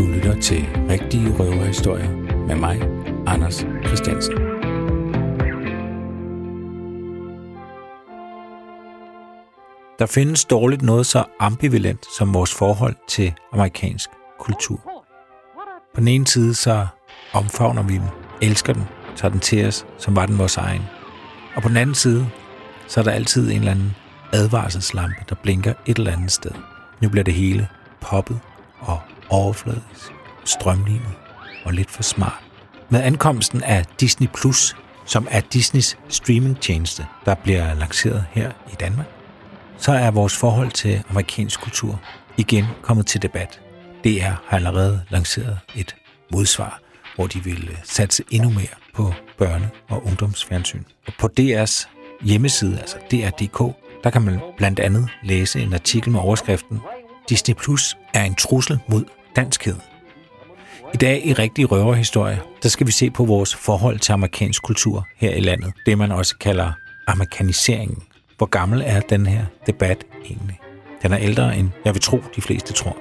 Du lytter til Rigtige Røverhistorier med mig, Anders Christiansen. Der findes dårligt noget så ambivalent som vores forhold til amerikansk kultur. På den ene side så omfavner vi den, elsker den, tager den til os, som var den vores egen. Og på den anden side, så er der altid en eller anden advarselslampe, der blinker et eller andet sted. Nu bliver det hele poppet og overfladisk, strømlignet og lidt for smart. Med ankomsten af Disney Plus, som er Disneys streamingtjeneste, der bliver lanceret her i Danmark, så er vores forhold til amerikansk kultur igen kommet til debat. DR har allerede lanceret et modsvar, hvor de vil øh, satse endnu mere på børne- og ungdomsfjernsyn. Og på DR's hjemmeside, altså dr.dk, der kan man blandt andet læse en artikel med overskriften Disney Plus er en trussel mod danskhed. I dag i Rigtig Røverhistorie, der skal vi se på vores forhold til amerikansk kultur her i landet. Det man også kalder amerikaniseringen. Hvor gammel er den her debat egentlig? Den er ældre end jeg vil tro, de fleste tror.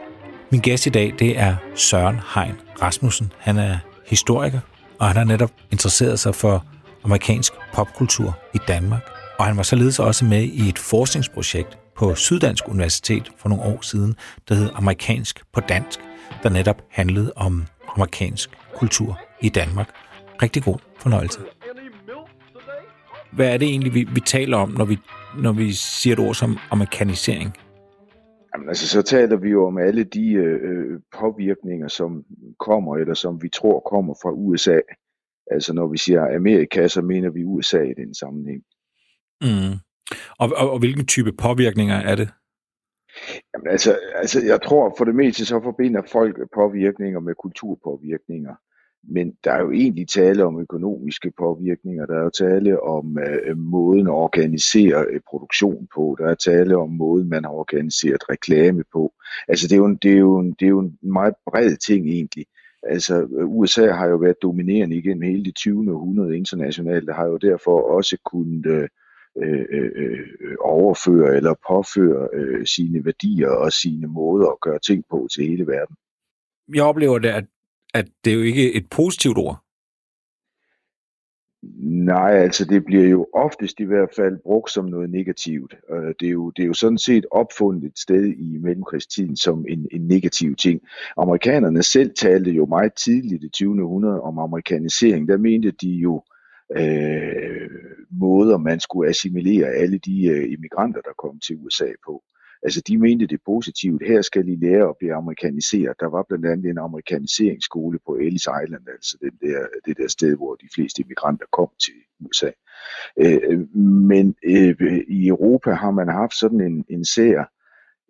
Min gæst i dag, det er Søren Hein Rasmussen. Han er historiker, og han har netop interesseret sig for amerikansk popkultur i Danmark. Og han var således også med i et forskningsprojekt på Syddansk Universitet for nogle år siden, der hed Amerikansk på Dansk, der netop handlede om amerikansk kultur i Danmark. Rigtig god fornøjelse. Hvad er det egentlig, vi, vi taler om, når vi, når vi siger et ord som amerikanisering? Jamen, altså, så taler vi jo om alle de øh, påvirkninger, som kommer, eller som vi tror kommer fra USA. Altså når vi siger Amerika, så mener vi USA i den sammenhæng. Mm. Og, og, og hvilken type påvirkninger er det? Jamen, altså, altså, jeg tror for det meste, så forbinder folk påvirkninger med kulturpåvirkninger. Men der er jo egentlig tale om økonomiske påvirkninger, der er jo tale om øh, måden at organisere øh, produktion på, der er tale om måden, man har organiseret reklame på. Altså det er jo en, det er jo en, det er jo en meget bred ting egentlig. Altså USA har jo været dominerende igennem hele det 20. århundrede internationalt, der har jo derfor også kunnet øh, øh, øh, overføre eller påføre øh, sine værdier og sine måder at gøre ting på til hele verden. Jeg oplever det, at, at det er jo ikke et positivt ord. Nej, altså det bliver jo oftest i hvert fald brugt som noget negativt. Det er jo, det er jo sådan set opfundet et sted i mellemkrigstiden som en, en negativ ting. Amerikanerne selv talte jo meget tidligt i det 20. århundrede om amerikanisering. Der mente de jo, øh, Øh, måder, man skulle assimilere alle de øh, immigranter, der kom til USA på. Altså de mente det positivt. Her skal I lære at blive amerikaniseret. Der var blandt andet en amerikaniseringsskole på Ellis Island, altså den der, det der sted, hvor de fleste immigranter kom til USA. Øh, men øh, i Europa har man haft sådan en, en sær,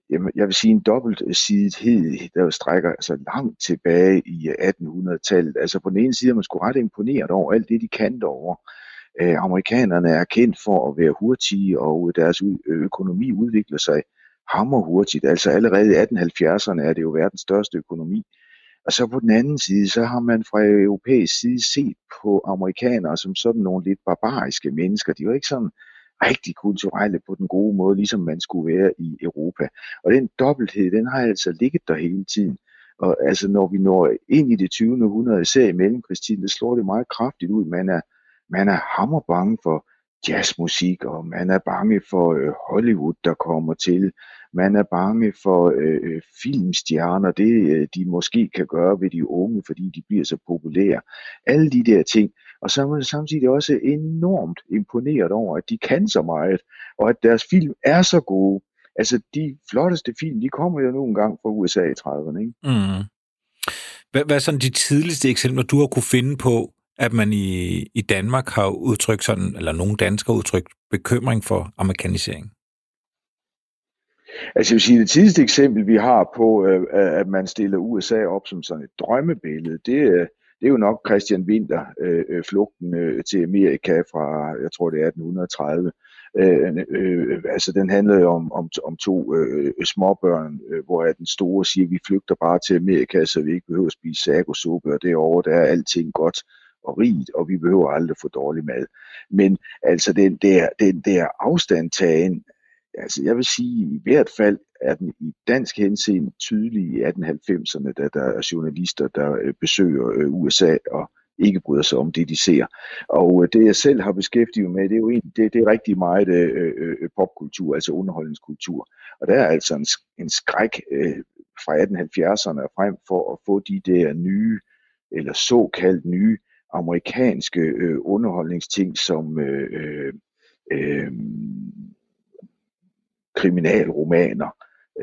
jeg vil sige en dobbeltsidighed, der strækker altså langt tilbage i øh, 1800-tallet. Altså på den ene side er man sgu ret imponeret over alt det, de kan derovre. Øh, amerikanerne er kendt for at være hurtige, og øh, deres øh, økonomi udvikler sig hammer hurtigt. Altså allerede i 1870'erne er det jo verdens største økonomi. Og så på den anden side, så har man fra europæisk side set på amerikanere som sådan nogle lidt barbariske mennesker. De var ikke sådan rigtig kulturelle på den gode måde, ligesom man skulle være i Europa. Og den dobbelthed, den har altså ligget der hele tiden. Og altså når vi når ind i det 20. århundrede, især i mellemkrigstiden, det slår det meget kraftigt ud. Man er, man er hammerbange for jazzmusik, og man er bange for øh, Hollywood, der kommer til. Man er bange for øh, øh, filmstjerner, det øh, de måske kan gøre ved de unge, fordi de bliver så populære. Alle de der ting. Og så er man samtidig også enormt imponeret over, at de kan så meget, og at deres film er så gode. Altså de flotteste film, de kommer jo nogle gange fra USA i 30'erne. Ikke? Mm. Hvad, hvad er sådan de tidligste eksempler, du har kunne finde på, at man i, i Danmark har udtrykt sådan, eller nogle danskere udtrykt bekymring for amerikanisering? Altså jeg vil sige, det tidligste eksempel, vi har på, øh, at man stiller USA op som sådan et drømmebillede, det, er, det er jo nok Christian Winter, øh, øh, flugten øh, til Amerika fra, jeg tror det er 1830. Øh, øh, øh, altså den handlede om, om, om to øh, småbørn, øh, hvor den store siger, vi flygter bare til Amerika, så vi ikke behøver at spise sagosuppe, og derovre der er alting godt og rigt, og vi behøver aldrig få dårlig mad. Men altså den der, den der afstandtagen altså jeg vil sige, i hvert fald er den i dansk henseende tydelig i 1890'erne, da der er journalister, der øh, besøger øh, USA og ikke bryder sig om det, de ser. Og øh, det, jeg selv har beskæftiget med, det er jo egentlig, det, det er rigtig meget øh, øh, popkultur, altså underholdningskultur. Og der er altså en, en skræk øh, fra 1870'erne frem for at få de der nye, eller såkaldt nye, amerikanske øh, underholdningsting, som øh, øh, øh, kriminalromaner,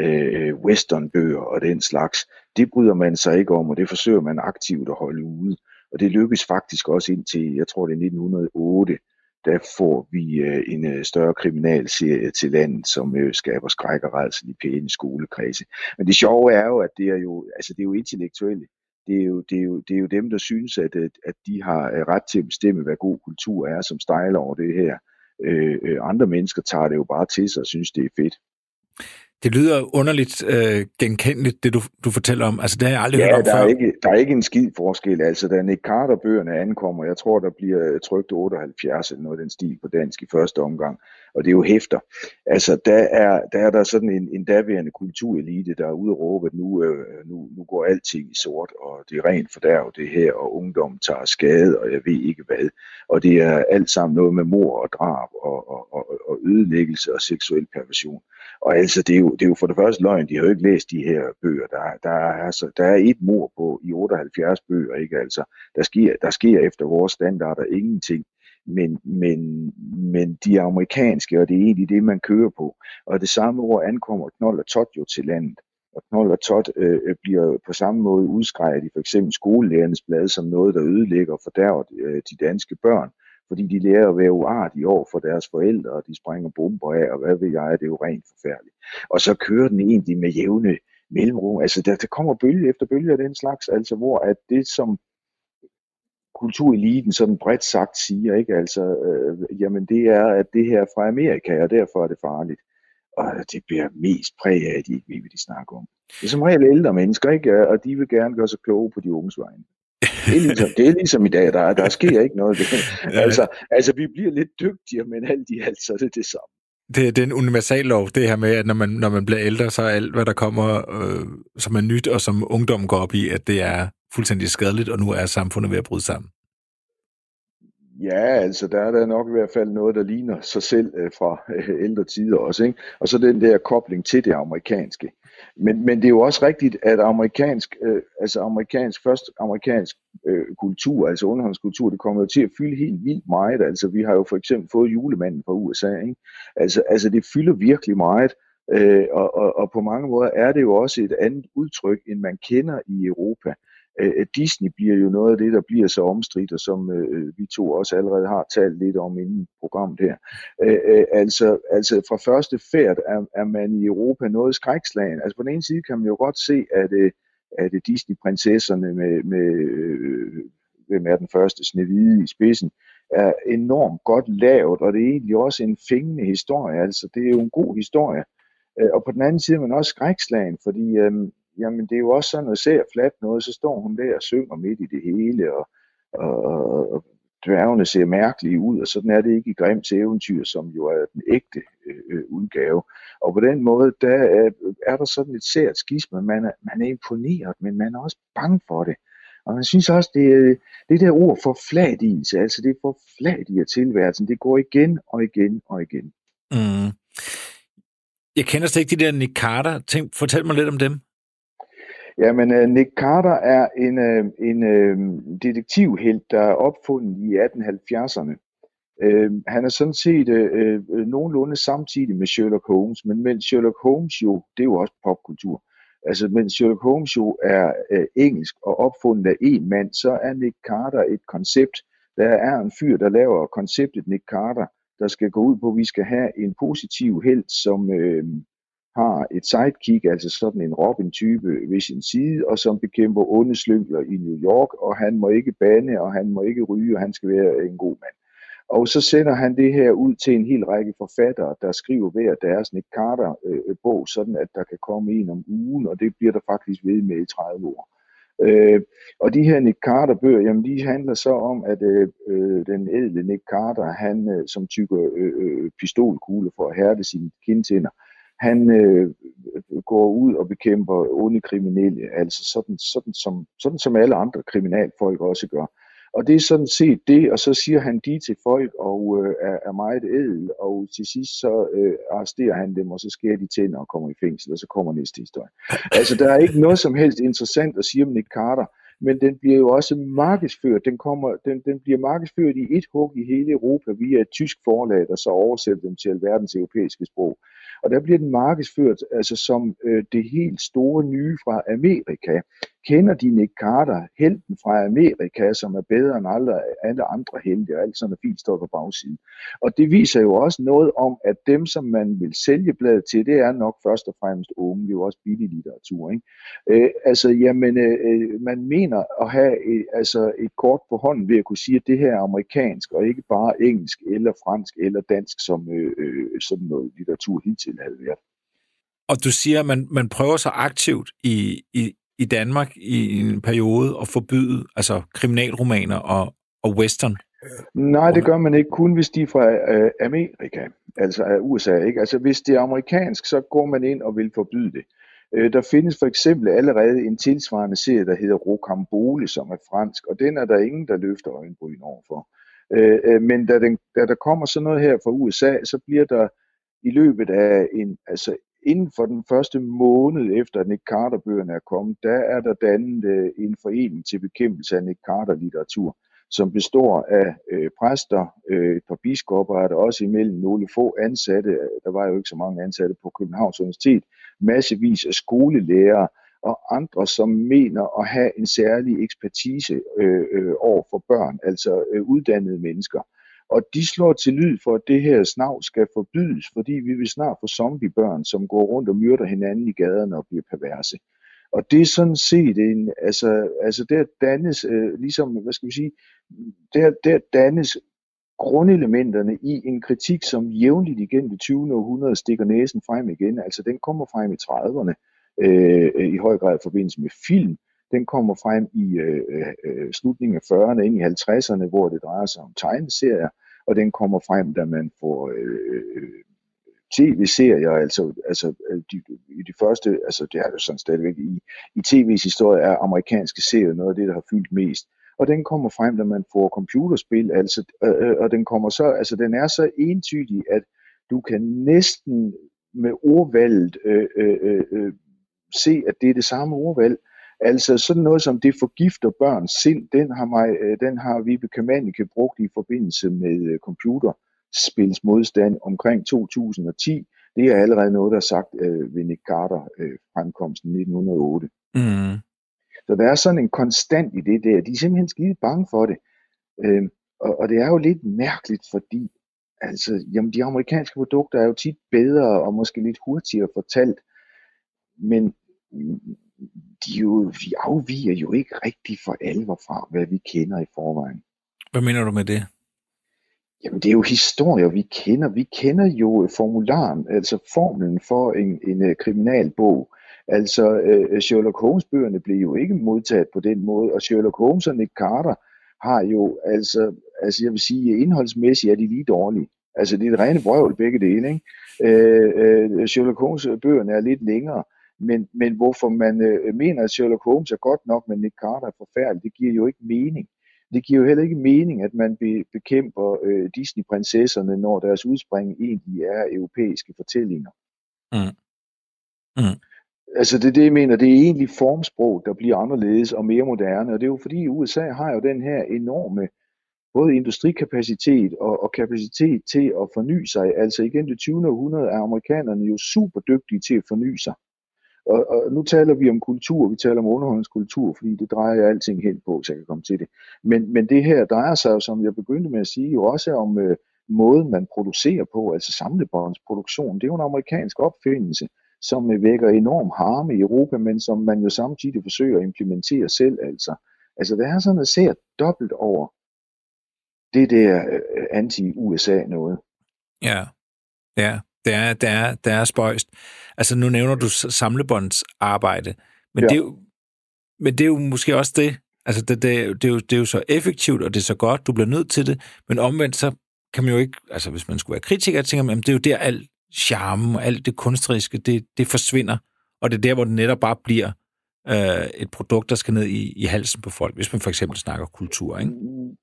øh, westernbøger og den slags. Det bryder man sig ikke om, og det forsøger man aktivt at holde ude. Og det lykkes faktisk også indtil, jeg tror det er 1908, der får vi øh, en øh, større kriminalserie til landet, som øh, skaber skræk og redsel i pæne skolekredse. Men det sjove er jo, at det er jo, altså det er jo intellektuelle. Det er jo, det, er jo, det er jo dem, der synes, at, øh, at de har øh, ret til at bestemme, hvad god kultur er, som stejler over det her. Øh, andre mennesker tager det jo bare til sig og synes, det er fedt. Det lyder underligt øh, genkendeligt, det du, du fortæller om. Altså, det har jeg aldrig ja, hørt om der før. Er ikke, der er ikke en skid forskel. Altså, da Nick Carter-bøgerne ankommer, jeg tror, der bliver trygt 78 eller noget af den stil på dansk i første omgang, og det er jo hæfter. Altså, der er der, er der sådan en, en daværende kulturelite, der er ude og råbe, at nu, øh, nu, nu går alting i sort, og det er rent fordærv det her, og ungdom tager skade, og jeg ved ikke hvad. Og det er alt sammen noget med mor og drab, og, og, og, og ødelæggelse og seksuel perversion. Og altså, det er, jo, det er jo for det første løgn, de har jo ikke læst de her bøger. Der, der, er, altså, der er et mor på i 78 bøger, ikke altså. Der sker, der sker efter vores standarder ingenting. Men, men, men de er amerikanske, og det er egentlig det, man kører på. Og det samme år ankommer Knold og Tot jo til landet. Og Knold og Tot øh, øh, bliver på samme måde udskrejet i for eksempel skolelærernes blad som noget, der ødelægger og fordærver øh, de danske børn fordi de lærer at være uartige over for deres forældre, og de springer bomber af, og hvad ved jeg, det er jo rent forfærdeligt. Og så kører den egentlig med jævne mellemrum. Altså der, der kommer bølge efter bølge af den slags, altså hvor at det som kultureliten sådan bredt sagt siger, ikke? Altså, øh, jamen det er, at det her er fra Amerika, og derfor er det farligt. Og det bliver mest præg af, at de ikke ved, hvad de snakker om. Det er som regel ældre mennesker, ikke? og de vil gerne gøre sig kloge på de unges vegne. Det er ligesom, det er ligesom i dag, der, der sker ikke noget. Ja. Altså, altså, vi bliver lidt dygtigere, men alt i alt, så er det det samme. Det, det er en universallov, det her med, at når man, når man bliver ældre, så er alt, hvad der kommer, øh, som er nyt, og som ungdom går op i, at det er fuldstændig skadeligt, og nu er samfundet ved at bryde sammen. Ja, altså der er der nok i hvert fald noget, der ligner sig selv øh, fra øh, ældre tider også. Ikke? Og så den der kobling til det amerikanske. Men, men det er jo også rigtigt, at amerikansk, øh, altså amerikansk, først amerikansk øh, kultur, altså underholdningskultur, det kommer jo til at fylde helt vildt meget. Altså vi har jo for eksempel fået julemanden fra USA. Ikke? Altså, altså det fylder virkelig meget. Øh, og, og, og på mange måder er det jo også et andet udtryk, end man kender i Europa. Øh, øh, Disney bliver jo noget af det, der bliver så omstridt, og som øh, øh, vi to også allerede har talt lidt om inden programmet her. Øh, øh, altså, altså fra første færd er, er man i Europa noget skrækslagen. Altså på den ene side kan man jo godt se, at, øh, at Disney-prinsesserne med, med øh, hvem er den første, Snevide i spidsen, er enormt godt lavet, og det er egentlig også en fængende historie. Altså det er jo en god historie. Øh, og på den anden side er man også skrækslagen, fordi øh, jamen det er jo også sådan at ser flat noget, så står hun der og synger midt i det hele, og, og, og dværgene ser mærkelige ud, og sådan er det ikke i Grimms eventyr, som jo er den ægte øh, øh, udgave. Og på den måde, der er, er der sådan et sært skisme, man er, man er imponeret, men man er også bange for det. Og man synes også, det, øh, det der ord for fladigelse, altså det for fladiger tilværelsen, det går igen og igen og igen. Mm. Jeg kender slet ikke de der Nick Carter. Tænk, fortæl mig lidt om dem. Jamen, uh, Nick Carter er en, uh, en uh, detektivhelt, der er opfundet i 1870'erne. Uh, han er sådan set uh, nogenlunde samtidig med Sherlock Holmes, men mens Sherlock Holmes jo, det er jo også popkultur, altså mens Sherlock Holmes jo er uh, engelsk og opfundet af en mand, så er Nick Carter et koncept. Der er en fyr, der laver konceptet Nick Carter, der skal gå ud på, at vi skal have en positiv held, som, uh, har et sidekick, altså sådan en Robin-type ved sin side, og som bekæmper onde slyngler i New York, og han må ikke bande, og han må ikke ryge, og han skal være en god mand. Og så sender han det her ud til en hel række forfattere, der skriver hver deres Nick Carter-bog, øh, sådan at der kan komme en om ugen, og det bliver der faktisk ved med i 30 år. Øh, og de her Nick Carter-bøger, jamen de handler så om, at øh, øh, den ædle Nick Carter, han øh, som tykker øh, øh, pistolkugle for at hærde sine kindtænder, han øh, går ud og bekæmper onde kriminelle, altså sådan, sådan, som, sådan som alle andre kriminalfolk også gør. Og det er sådan set det, og så siger han de til folk og øh, er, er meget ædel, og til sidst så øh, arresterer han dem, og så skærer de tænder og kommer i fængsel, og så kommer næste historie. Altså der er ikke noget som helst interessant at sige om Nick Carter, men den bliver jo også markedsført. Den, kommer, den, den bliver markedsført i et hug i hele Europa via et tysk forlag, der så oversætter dem til alverdens europæiske sprog. Og der bliver den markedsført altså som øh, det helt store nye fra Amerika. Kender de Nick Carter, helten fra Amerika, som er bedre end alle, alle andre helte, og alt sådan er fint står på bagsiden. Og det viser jo også noget om, at dem, som man vil sælge bladet til, det er nok først og fremmest unge. Det er jo også billig litteratur. Ikke? Øh, altså, jamen, øh, man mener at have et, altså et kort på hånden ved at kunne sige, at det her er amerikansk, og ikke bare engelsk, eller fransk, eller dansk, som øh, øh sådan noget litteratur hidtil havde været. Og du siger, at man, man prøver sig aktivt i, i, i Danmark i en periode at forbyde altså kriminalromaner og, og western? Nej, det gør man ikke kun, hvis de er fra øh, Amerika, altså af USA. Ikke? Altså hvis det er amerikansk, så går man ind og vil forbyde det. Øh, der findes for eksempel allerede en tilsvarende serie, der hedder Rocambole, som er fransk, og den er der ingen, der løfter øjenbryn overfor. Øh, øh, men da, den, da der kommer sådan noget her fra USA, så bliver der i løbet af en, altså inden for den første måned efter, at Nick Carter-bøgerne er kommet, der er der dannet øh, en forening til bekæmpelse af Nick Carter-litteratur, som består af øh, præster, øh, et par biskopper, er der også imellem nogle få ansatte, øh, der var jo ikke så mange ansatte på Københavns Universitet, massevis af skolelærere og andre, som mener at have en særlig ekspertise øh, øh, over for børn, altså øh, uddannede mennesker. Og de slår til lyd for, at det her snav skal forbydes, fordi vi vil snart få zombiebørn, som går rundt og myrder hinanden i gaderne og bliver perverse. Og det er sådan set en, altså, altså der dannes, øh, ligesom, hvad skal vi sige, der, der dannes grundelementerne i en kritik, som jævnligt igennem det 20. århundrede stikker næsen frem igen. Altså den kommer frem i 30'erne, øh, øh, i høj grad i forbindelse med film, den kommer frem i øh, øh, øh slutningen af 40'erne, ind i 50'erne, hvor det drejer sig om tegneserier, og den kommer frem, da man får øh, øh tv-serier, altså, altså øh, de, i de første, altså det er jo sådan stadigvæk i, i tv's historie er amerikanske serier noget af det, der har fyldt mest. Og den kommer frem, da man får computerspil, altså, øh, og den kommer så, altså den er så entydig, at du kan næsten med ordvalget øh, øh, øh, se, at det er det samme ordvalg, Altså sådan noget som det forgifter børns sind, den har, mig, øh, den har Vibe Kamanike brugt i forbindelse med øh, computerspils modstand omkring 2010. Det er allerede noget, der er sagt øh, ved Nick Carter øh, fremkomsten 1908. Mm. Så der er sådan en konstant i det der. De er simpelthen skide bange for det. Øh, og, og det er jo lidt mærkeligt, fordi altså, jamen, de amerikanske produkter er jo tit bedre og måske lidt hurtigere fortalt. Men de, jo, de afviger jo ikke rigtig for alvor fra, hvad vi kender i forvejen. Hvad mener du med det? Jamen det er jo historier, vi kender. Vi kender jo formularen, altså formlen for en, en uh, kriminalbog. Altså uh, Sherlock Holmes-bøgerne blev jo ikke modtaget på den måde, og Sherlock Holmes og Nick Carter har jo, altså, altså jeg vil sige, indholdsmæssigt er de lige dårlige. Altså det er et rene brøvl begge dele. Ikke? Uh, uh, Sherlock Holmes-bøgerne er lidt længere, men, men hvorfor man øh, mener, at Sherlock Holmes er godt nok, men Nick Carter er forfærdelig, det giver jo ikke mening. Det giver jo heller ikke mening, at man be, bekæmper øh, Disney-prinsesserne, når deres udspring egentlig er europæiske fortællinger. Mm. Mm. Altså det er det, jeg mener, det er egentlig formsprog, der bliver anderledes og mere moderne, og det er jo fordi USA har jo den her enorme både industrikapacitet og, og kapacitet til at forny sig. Altså igen det 20. århundrede er amerikanerne jo super dygtige til at forny sig. Og, og nu taler vi om kultur, vi taler om underholdningskultur, fordi det drejer jeg alting helt på, så jeg kan komme til det. Men, men det her drejer sig jo, som jeg begyndte med at sige, jo også om øh, måden, man producerer på, altså samlebåndsproduktion. Det er jo en amerikansk opfindelse, som øh, vækker enorm harme i Europa, men som man jo samtidig forsøger at implementere selv. Altså, altså det er sådan at ser dobbelt over det der øh, anti-USA noget. Ja, ja. Det er, det er, det er spøjst. Altså, nu nævner du samlebåndsarbejde, men ja. det, er jo, men det er jo måske også det. Altså, det, det, det, er jo, det er jo så effektivt, og det er så godt, du bliver nødt til det, men omvendt så kan man jo ikke, altså hvis man skulle være kritiker, tænker man, det er jo der alt charme og alt det kunstneriske, det, det forsvinder, og det er der, hvor det netop bare bliver øh, et produkt, der skal ned i, i halsen på folk, hvis man for eksempel snakker kultur, ikke?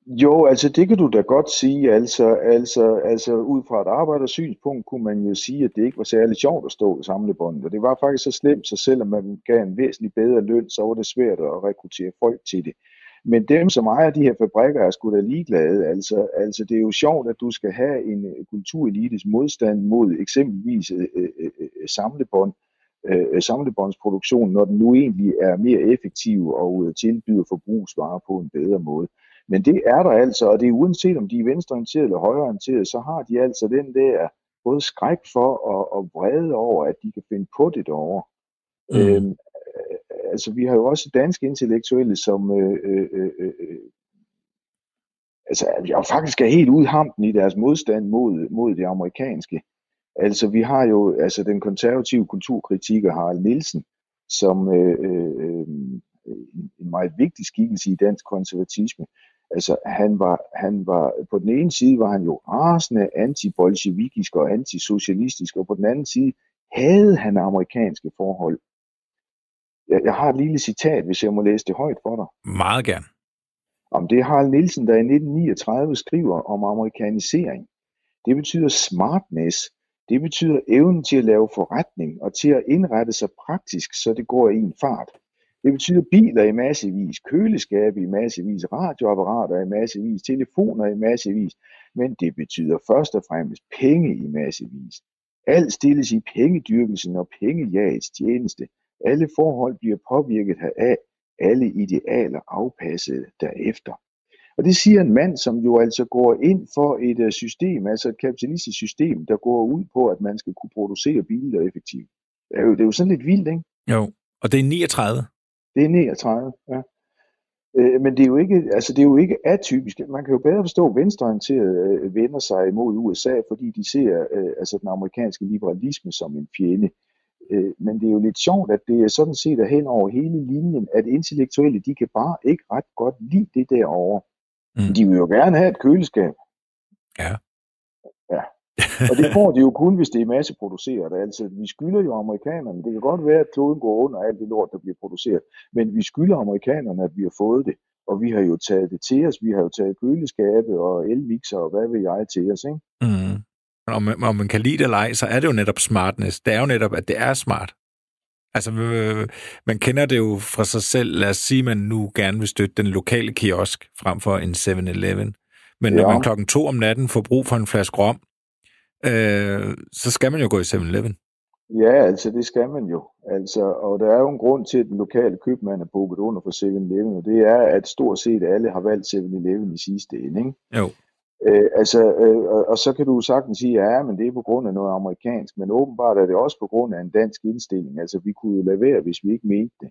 Jo, altså det kan du da godt sige, altså, altså, altså ud fra et arbejdersynspunkt kunne man jo sige, at det ikke var særlig sjovt at stå i samlebåndet, og det var faktisk så slemt, så selvom man gav en væsentlig bedre løn, så var det svært at rekruttere folk til det. Men dem, som ejer de her fabrikker, er sgu da ligeglade. Altså, altså, det er jo sjovt, at du skal have en kulturelites modstand mod eksempelvis øh, øh, øh, øh samlebånd, øh, samlebåndsproduktion, når den nu egentlig er mere effektiv og øh, tilbyder forbrugsvarer på en bedre måde. Men det er der altså, og det er uanset om de er venstreorienterede eller højreorienterede, så har de altså den der både skræk for og, og vrede over, at de kan finde på det derovre. Mm. Øhm, altså vi har jo også danske intellektuelle, som øh, øh, øh, øh, altså jeg faktisk er helt ude hampen i deres modstand mod, mod det amerikanske. Altså vi har jo altså den konservative kulturkritiker Harald Nielsen, som øh, øh, en meget vigtig skikkelse i dansk konservatisme. Altså han var, han var, på den ene side var han jo rasende anti-bolsjevikisk og antisocialistisk, og på den anden side havde han amerikanske forhold. Jeg, jeg har et lille citat, hvis jeg må læse det højt for dig. Meget gerne. Om det er Harald Nielsen, der i 1939 skriver om amerikanisering. Det betyder smartness, det betyder evnen til at lave forretning og til at indrette sig praktisk, så det går i en fart. Det betyder biler i massevis, køleskabe i massevis, radioapparater i massevis, telefoner i massevis, men det betyder først og fremmest penge i massevis. Alt stilles i pengedyrkelsen og pengejagets tjeneste. Alle forhold bliver påvirket heraf, alle idealer afpasset derefter. Og det siger en mand, som jo altså går ind for et øh, system, altså et kapitalistisk system, der går ud på, at man skal kunne producere biler effektivt. Det er jo, det er jo sådan lidt vildt, ikke? Jo, og det er 39. Det er 39, ja. Øh, men det er, jo ikke, altså det er jo ikke atypisk. Man kan jo bedre forstå, at venstreorienterede øh, vender sig imod USA, fordi de ser altså den amerikanske liberalisme som en fjende. men det er jo lidt sjovt, at det er sådan set er hen over hele linjen, at intellektuelle, de kan bare ikke ret godt lide det derovre. Mm. De vil jo gerne have et køleskab. Ja. Ja. Og det får de jo kun, hvis det er masseproduceret. Altså, vi skylder jo amerikanerne. Det kan godt være, at kloden går under alt det lort, der bliver produceret. Men vi skylder amerikanerne, at vi har fået det. Og vi har jo taget det til os. Vi har jo taget køleskabe og elmixer og hvad ved jeg til os. Ikke? Mm. Om, man, om man kan lide det eller ej, så er det jo netop smartness. Det er jo netop, at det er smart. Altså, man kender det jo fra sig selv. Lad os sige, at man nu gerne vil støtte den lokale kiosk frem for en 7-Eleven. Men ja. når man klokken to om natten får brug for en flaske rom, øh, så skal man jo gå i 7-Eleven. Ja, altså det skal man jo. Altså, og der er jo en grund til, at den lokale købmand er booket under for 7-Eleven, og det er, at stort set alle har valgt 7-Eleven i sidste ende. Ikke? Jo. Øh, altså, øh, og, og så kan du sagtens sige, ja, men det er på grund af noget amerikansk, men åbenbart er det også på grund af en dansk indstilling. Altså, vi kunne jo lade være, hvis vi ikke mente det.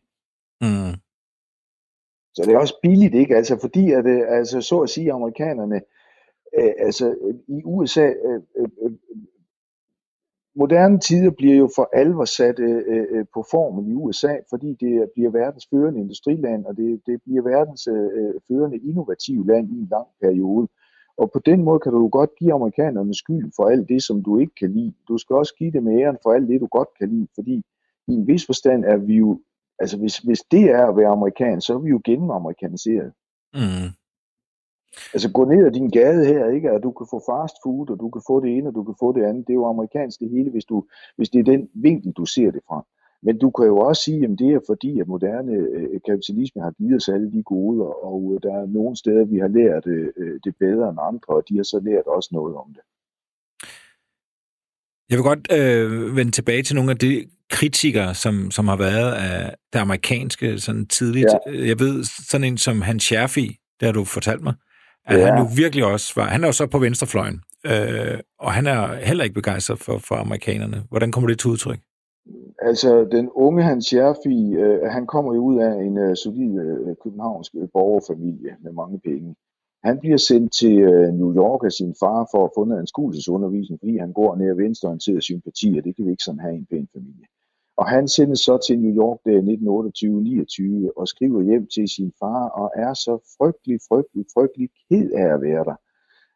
Mm. Så det er også billigt, ikke? Altså, fordi at, øh, altså, så at sige, amerikanerne, øh, altså, i USA, øh, øh, øh, moderne tider bliver jo for alvor sat øh, øh, på formen i USA, fordi det bliver verdens førende industriland, og det, det bliver verdens øh, førende innovative land i en lang periode. Og på den måde kan du godt give amerikanerne skyld for alt det, som du ikke kan lide. Du skal også give dem æren for alt det, du godt kan lide, fordi i en vis forstand er vi jo, altså hvis, hvis det er at være amerikan, så er vi jo gennem-amerikaniseret. Mm. Altså gå ned ad din gade her, ikke? at du kan få fast food, og du kan få det ene, og du kan få det andet. Det er jo amerikansk det hele, hvis, du, hvis det er den vinkel, du ser det fra. Men du kan jo også sige, at det er fordi, at moderne øh, kapitalisme har givet os alle de gode, og øh, der er nogle steder, vi har lært øh, det bedre end andre, og de har så lært også noget om det. Jeg vil godt øh, vende tilbage til nogle af de kritikere, som, som har været af det amerikanske sådan tidligt. Ja. Jeg ved, sådan en som Hans Scherfi, der har du fortalt mig, at ja. han jo virkelig også var, han er jo så på venstrefløjen, øh, og han er heller ikke begejstret for, for amerikanerne. Hvordan kommer det til udtryk? Altså, den unge Hans Jerfi, øh, han kommer jo ud af en øh, solid øh, københavnsk øh, borgerfamilie med mange penge. Han bliver sendt til øh, New York af sin far for at få en anskuelsesundervisning, fordi han går ned venstreorienteret sympati, og det kan vi ikke sådan have i en pæn familie. Og han sendes så til New York der 1928-29 og skriver hjem til sin far og er så frygtelig, frygtelig, frygtelig ked af at være der.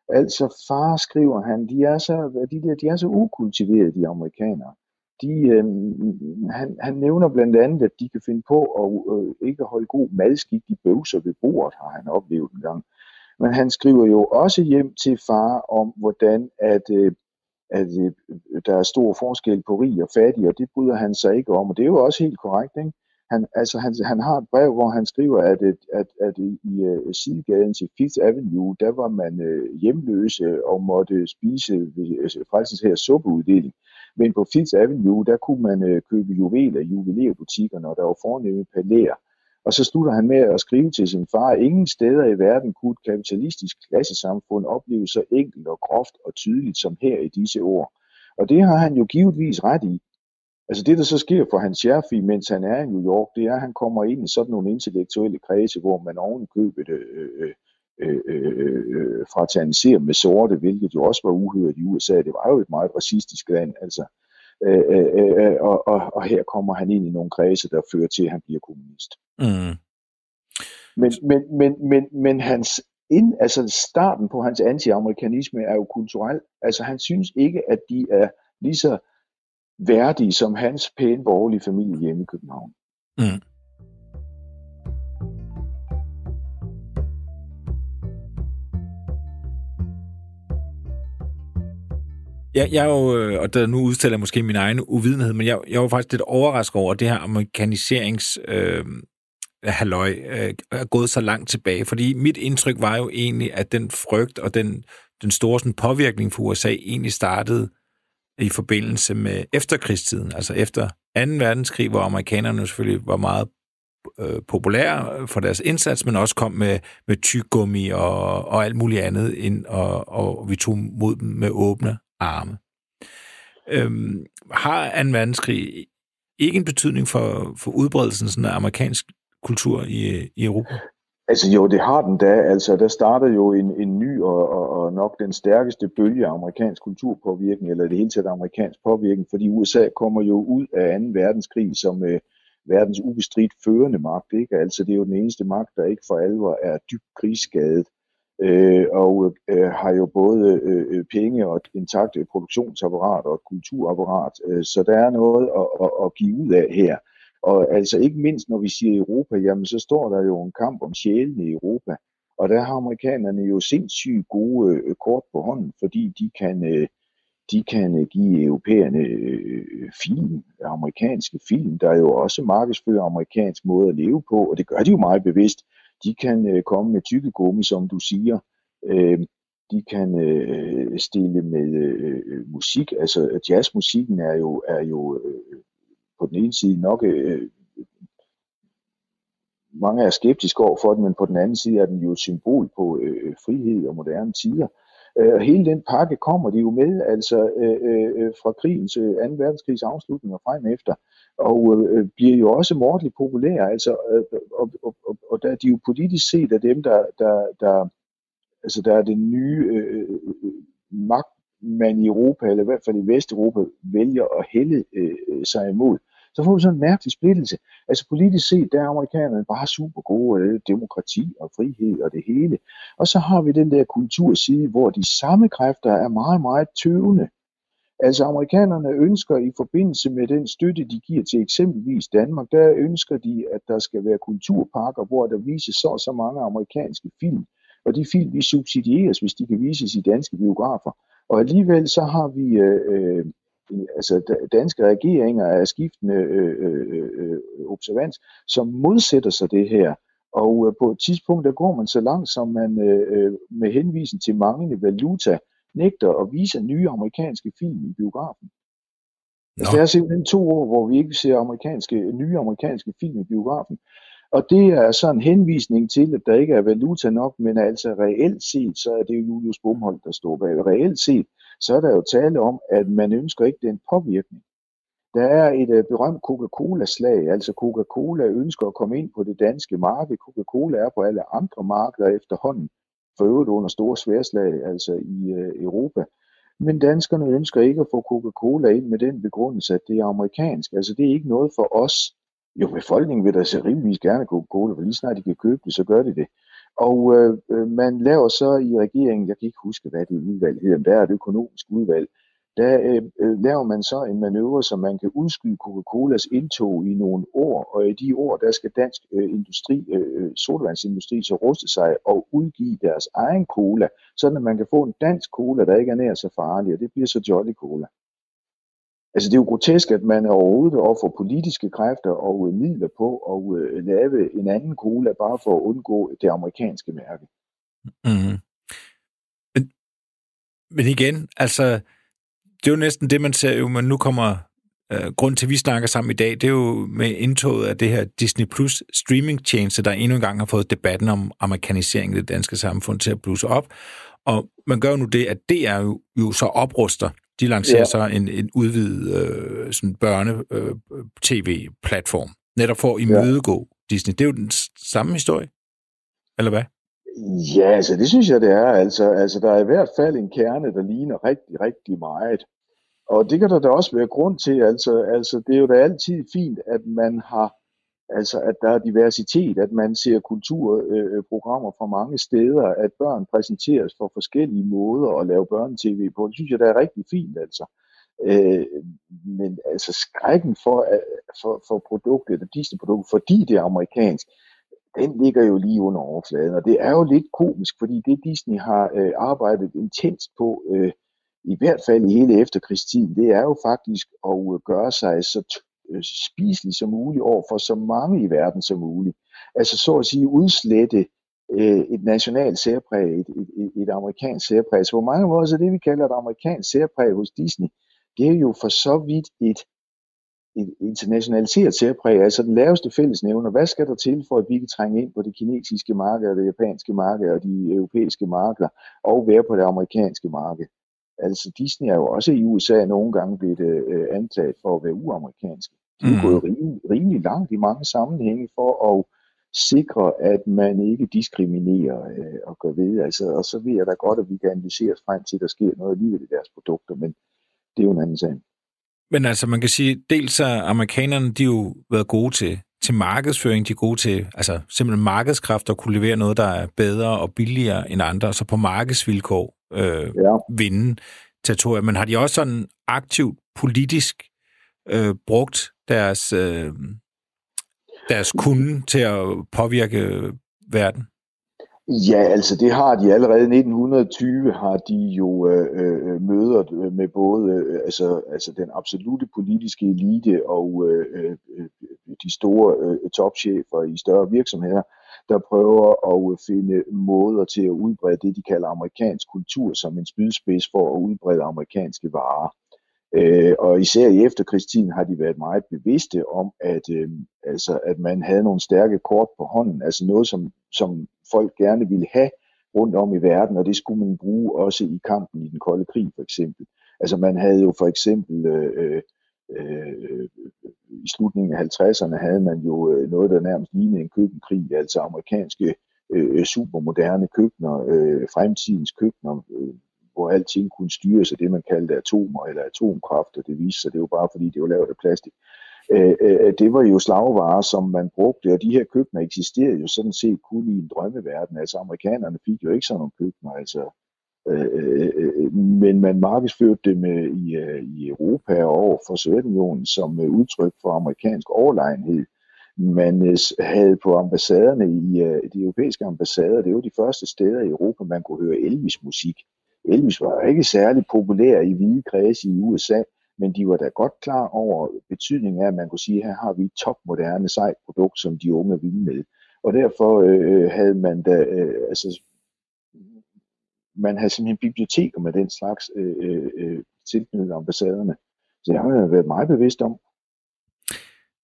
Altså far, skriver han, de er så, de der, de er så ukultiverede, de amerikanere. De, øh, han, han nævner blandt andet, at de kan finde på at øh, ikke holde god madskik, i bøvser ved bordet, har han oplevet en gang. Men han skriver jo også hjem til far om, hvordan at, øh, at øh, der er stor forskel på rig og fattig, og det bryder han sig ikke om, og det er jo også helt korrekt, ikke? Han, altså han, han har et brev, hvor han skriver, at, at, at, at i øh, uh, sidegaden til Fifth Avenue, der var man uh, hjemløse og måtte spise uh, frelsens her suppeuddeling. Men på Fifth Avenue, der kunne man øh, købe juveler i juvelerbutikkerne, og der var fornemme palæer. Og så slutter han med at skrive til sin far, ingen steder i verden kunne et kapitalistisk klassesamfund opleve så enkelt og groft og tydeligt som her i disse ord. Og det har han jo givetvis ret i. Altså det, der så sker for hans Scherfi, mens han er i New York, det er, at han kommer ind i sådan nogle intellektuelle kredse, hvor man ovenkøbet øh, øh, øh øh, øh, øh, fraterniserer med sorte, hvilket jo også var uhørt i USA. Det var jo et meget racistisk land, altså. Øh, øh, øh, og, og, og her kommer han ind i nogle kredse, der fører til, at han bliver kommunist. Mm. Men, men, men, men, men hans ind, altså starten på hans anti-amerikanisme er jo kulturel. Altså han synes ikke, at de er lige så værdige som hans pæne borgerlige familie hjemme i København. Mm. Jeg, jeg er jo, øh, og der nu udstiller jeg måske min egen uvidenhed, men jeg, jeg var faktisk lidt overrasket over, at det her amerikaniserings øh, halløj øh, er gået så langt tilbage, fordi mit indtryk var jo egentlig, at den frygt og den, den store sådan, påvirkning for USA egentlig startede i forbindelse med efterkrigstiden, altså efter 2. verdenskrig, hvor amerikanerne selvfølgelig var meget øh, populære for deres indsats, men også kom med, med tyggummi og, og alt muligt andet ind, og, og vi tog mod dem med åbne arme. Øhm, har 2. verdenskrig ikke en betydning for, for udbredelsen af amerikansk kultur i, i Europa? Altså jo, det har den da. Altså, der startede jo en, en ny og, og, og nok den stærkeste bølge af amerikansk kulturpåvirkning, eller det hele taget amerikansk påvirkning, fordi USA kommer jo ud af 2. verdenskrig som øh, verdens ubestridt førende magt. Ikke? Altså, det er jo den eneste magt, der ikke for alvor er dybt krigsskadet, øh, og øh, har jo både øh, øh penge og et intakt øh, produktionsapparat og et kulturapparat, øh, så der er noget at, at, at give ud af her. Og altså ikke mindst når vi siger Europa, jamen så står der jo en kamp om sjælen i Europa. Og der har amerikanerne jo sindssygt gode øh, kort på hånden, fordi de kan, øh, de kan øh, give europæerne øh, film, amerikanske film, der er jo også markedsfører amerikansk måde at leve på, og det gør de jo meget bevidst. De kan øh, komme med tykkegummi, som du siger. Øh, de kan øh, stille med øh, musik. Altså jazzmusikken er jo, er jo øh, på den ene side nok øh, øh mange er skeptiske over for den, men på den anden side er den jo et symbol på øh, frihed og moderne tider. Øh, og hele den pakke kommer de jo med, altså øh, øh, øh fra krigens, øh, 2. verdenskrigs afslutning og frem efter, og øh, bliver jo også mordeligt populære, altså, øh, og, og, og, og der er de jo politisk set af dem, der, der, der, altså der er den nye øh, øh, øh magt, man i Europa, eller i hvert fald i Vesteuropa, vælger at hælde øh, sig imod så får vi sådan en mærkelig splittelse. Altså politisk set, der er amerikanerne bare super gode, øh, demokrati og frihed og det hele. Og så har vi den der kulturside, hvor de samme kræfter er meget, meget tøvende. Altså amerikanerne ønsker i forbindelse med den støtte, de giver til eksempelvis Danmark, der ønsker de, at der skal være kulturparker, hvor der vises så og så mange amerikanske film. Og de film, vi subsidieres, hvis de kan vises i danske biografer. Og alligevel så har vi øh, øh altså danske regeringer er skiftende øh, øh, øh, observans, som modsætter sig det her. Og øh, på et tidspunkt, der går man så langt, som man øh, øh med henvisning til manglende valuta nægter at vise nye amerikanske film i biografen. No. Altså, der er simpelthen to år, hvor vi ikke ser amerikanske, nye amerikanske film i biografen. Og det er så en henvisning til, at der ikke er valuta nok, men altså reelt set, så er det Julius Bumholdt, der står bag. Reelt set, så er der jo tale om, at man ønsker ikke den påvirkning. Der er et uh, berømt Coca-Cola-slag, altså Coca-Cola ønsker at komme ind på det danske marked. Coca-Cola er på alle andre markeder efterhånden, for øvrigt under store sværslag, altså i uh, Europa. Men danskerne ønsker ikke at få Coca-Cola ind med den begrundelse, at det er amerikansk. Altså det er ikke noget for os. Jo, befolkningen vil da så rimeligvis gerne Coca-Cola, for lige snart de kan købe det, så gør de det. Og øh, øh, man laver så i regeringen, jeg kan ikke huske, hvad det udvalg hedder, men der er et økonomisk udvalg, der øh, øh, laver man så en manøvre, så man kan udskyde Coca-Colas indtog i nogle år, og i de år, der skal dansk øh, industri, øh, øh, sodavandsindustri, så ruste sig og udgive deres egen cola, sådan at man kan få en dansk cola, der ikke er nær så farlig, og det bliver så Jolly Cola. Altså det er jo grotesk, at man overhovedet offer politiske kræfter og øh, midler på at øh, lave en anden cola, bare for at undgå det amerikanske mærke. Mm. Men, men igen, altså det er jo næsten det, man ser jo, men nu kommer øh, grund til, at vi snakker sammen i dag, det er jo med indtoget af det her Disney Plus streaming tjeneste, der endnu engang har fået debatten om amerikanisering i det danske samfund til at blusse op. Og man gør jo nu det, at det er jo, jo så opruster. De lancerer ja. så en, en udvidet øh, sådan børne-tv-platform, øh, netop for at imødegå ja. Disney. Det er jo den samme historie, eller hvad? Ja, altså det synes jeg, det er. Altså, altså der er i hvert fald en kerne, der ligner rigtig, rigtig meget. Og det kan der da også være grund til. Altså, altså det er jo da altid fint, at man har, altså at der er diversitet, at man ser kulturprogrammer øh, fra mange steder, at børn præsenteres for forskellige måder at lave børnetv på. Det synes jeg, der er rigtig fint, altså. Øh, men altså skrækken for, for, for produktet, det Disney-produkt, fordi det er amerikansk, den ligger jo lige under overfladen, og det er jo lidt komisk, fordi det Disney har øh, arbejdet intens på, øh, i hvert fald i hele efterkrigstiden, det er jo faktisk at øh, gøre sig så Øh, spiselig som muligt over for så mange i verden som muligt. Altså så at sige udslette øh, et nationalt særpræg, et, et, et, amerikansk særpræg. Så på mange måder så det, vi kalder et amerikansk særpræg hos Disney, det er jo for så vidt et et internationaliseret særpræg, altså den laveste fællesnævner. Hvad skal der til for, at vi kan trænge ind på det kinesiske marked, det japanske marked og de europæiske markeder, og være på det amerikanske marked? Altså Disney er jo også i USA nogle gange blevet øh, anklaget for at være uamerikanske. De er mm. gået rimelig, rimelig langt i mange sammenhænge for at sikre, at man ikke diskriminerer øh, og gør ved. Altså, og så ved jeg da godt, at vi kan analysere frem til, at der sker noget alligevel i deres produkter, men det er jo en anden sag. Men altså, man kan sige, dels er amerikanerne, de jo været gode til, til markedsføring, de er gode til altså, simpelthen markedskræfter kunne levere noget, der er bedre og billigere end andre, så på markedsvilkår øh, ja. vinde territorier. Men har de også sådan aktivt politisk øh, brugt deres, øh, deres kunde til at påvirke verden? Ja, altså det har de allerede. I 1920 har de jo øh, øh, møder med både øh, altså, altså den absolute politiske elite og øh, øh, de store øh, topchefer i større virksomheder, der prøver at finde måder til at udbrede det, de kalder amerikansk kultur som en spydspids for at udbrede amerikanske varer. Øh, og især i efterkrigstiden har de været meget bevidste om, at, øh, altså, at man havde nogle stærke kort på hånden, altså noget, som, som folk gerne ville have rundt om i verden, og det skulle man bruge også i kampen i den kolde krig for eksempel. Altså man havde jo for eksempel øh, øh øh, i slutningen af 50'erne havde man jo øh, noget, der nærmest lignede en køkkenkrig, altså amerikanske øh, supermoderne køkkener, øh, fremtidens køkkener, øh, hvor alting kunne styres af det, man kaldte atomer eller atomkraft, og det viste sig, det var bare fordi, det var lavet af plastik. Øh, øh, det var jo slagvarer, som man brugte, og de her køkkener eksisterede jo sådan set kun i en drømmeverden. Altså amerikanerne fik jo ikke sådan nogle køkkener, altså Øh, øh, øh, men man markedsførte dem med i, øh, i Europa og over for Sovjetunionen som udtryk for amerikansk overlegenhed. Man havde på ambassaderne i de europæiske ambassader, det var de første steder i Europa, man kunne høre Elvis-musik. Elvis var ikke særlig populær i hvide kredse i USA, men de var da godt klar over betydningen af, at man kunne sige, at her har vi et topmoderne sejt produkt, som de unge vil med. Og derfor øh, havde man da, øh, altså, man havde simpelthen biblioteker med den slags øh, øh, øh tilknyttet ambassaderne. Så jeg har været meget bevidst om.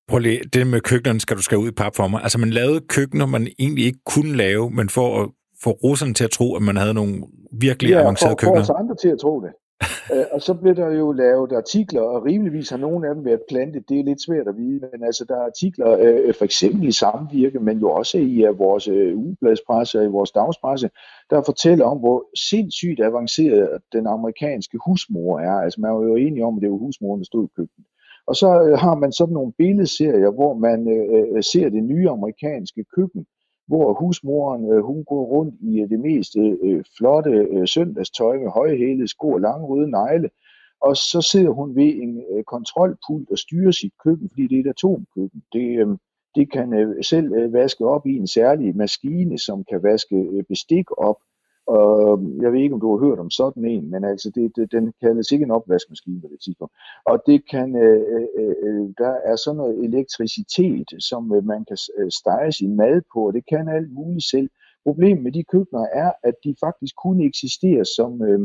Prøv lige, det med køkkenerne skal du skal ud i pap for mig. Altså man lavede køkkener, man egentlig ikke kunne lave, men for at få russerne til at tro, at man havde nogle virkelig ja, avancerede for, køkkener. for os andre til at tro det. øh, og så blev der jo lavet artikler, og rimeligvis har nogle af dem været plantet. Det er lidt svært at vide, men altså der er artikler, øh, øh for eksempel i samvirke, men jo også i uh, vores øh, ugebladspresse og i vores dagspresse, der fortæller om, hvor sindssygt avanceret den amerikanske husmor er. Altså man var jo enig om, at det var husmoren, der stod i køkkenet. Og så øh, har man sådan nogle billedserier, hvor man øh, øh ser det nye amerikanske køkken, hvor husmoren øh, hun går rundt i øh, det mest øh, flotte øh, søndagstøj med højhælede sko og lange røde negle, og så sidder hun ved en øh, kontrolpult og styrer sit køkken, fordi det er et atomkøkken. Det, øh, det kan øh, selv øh, vaske op i en særlig maskine, som kan vaske øh, bestik op, og øhm, jeg ved ikke, om du har hørt om sådan en, men altså det, det, den kaldes ikke en opvaskemaskine på det tidspunkt. Og det kan, øh øh, øh, øh, der er sådan noget elektricitet, som øh, man kan øh, stege sin mad på, og det kan alt muligt selv. Problemet med de køkkener er, at de faktisk kun eksisterer som, øh,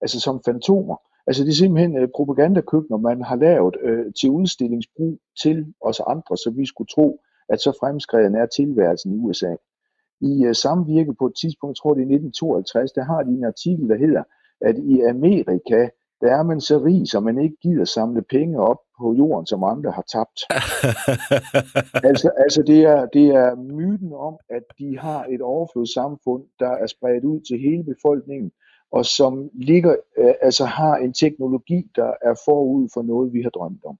altså som fantomer. Altså det er simpelthen øh, propagandakøkkener, man har lavet øh, til udstillingsbrug til os andre, så vi skulle tro, at så fremskreden er tilværelsen i USA i uh, samvirke på et tidspunkt, jeg tror det er 1952, der har de en artikel, der hedder, at i Amerika, der er man så rig, så man ikke gider samle penge op på jorden, som andre har tabt. altså, altså det, er, det er myten om, at de har et overflodssamfund, der er spredt ud til hele befolkningen, og som ligger, uh, altså har en teknologi, der er forud for noget, vi har drømt om.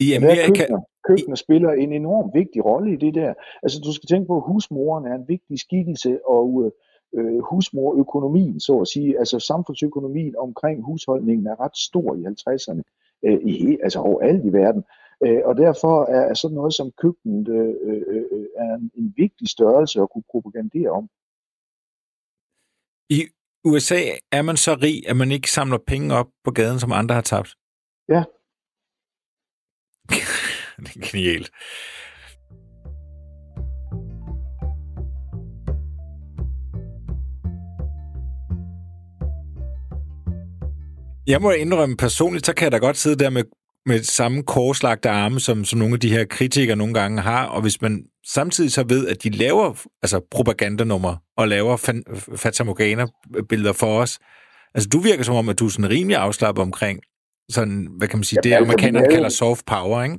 I Amerika, køkkener spiller en enorm vigtig rolle i det der. Altså du skal tænke på, at husmoren er en vigtig skikkelse, og øh, husmorøkonomien, så at sige, altså samfundsøkonomien omkring husholdningen er ret stor i 50'erne, øh, i, altså overalt i verden. Øh, og derfor er sådan noget som køkkenet øh, øh, øh, er en, en vigtig størrelse at kunne propagandere om. I USA er man så rig, at man ikke samler penge op på gaden, som andre har tabt? Ja, det er genialt. Jeg må indrømme personligt, så kan jeg da godt sidde der med, med samme korslagte arme, som, som nogle af de her kritikere nogle gange har, og hvis man samtidig så ved, at de laver altså propagandanummer og laver fatamorgana-billeder for os, altså du virker som om, at du er sådan rimelig afslappet omkring sådan, hvad kan man sige, ja, det altså, amerikanerne kalder soft power, ikke?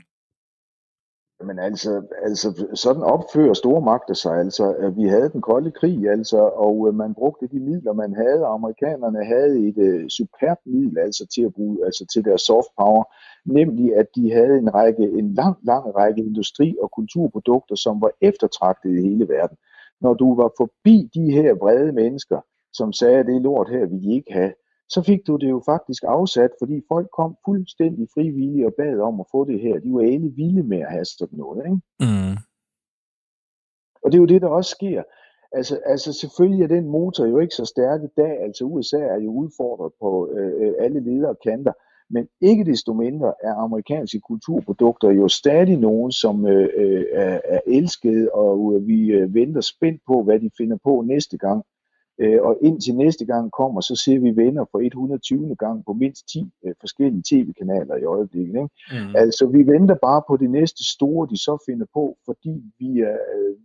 Men altså, altså, sådan opfører store magter sig. Altså, at vi havde den kolde krig, altså, og øh, man brugte de midler, man havde. Amerikanerne havde et uh, superb middel altså, til at bruge, altså til deres soft power, nemlig at de havde en række, en lang, lang række industri- og kulturprodukter, som var eftertragtet i hele verden. Når du var forbi de her brede mennesker, som sagde, at det lort her vil I ikke have, så fik du det jo faktisk afsat, fordi folk kom fuldstændig frivillige og bad om at få det her. De var alle vilde med at have sådan noget. Ikke? Mm. Og det er jo det, der også sker. Altså, altså selvfølgelig er den motor jo ikke så stærk i dag. Altså USA er jo udfordret på øh, øh alle ledere kanter. Men ikke desto mindre er amerikanske kulturprodukter jo stadig nogen, som øh, øh er, er elskede, og vi øh, venter spændt på, hvad de finder på næste gang. Øh, og indtil næste gang kommer, så ser vi venner for 120. gang på mindst 10 øh, forskellige tv-kanaler i øjeblikket. Ikke? Mm. Altså, vi venter bare på det næste store, de så finder på, fordi vi, er, øh,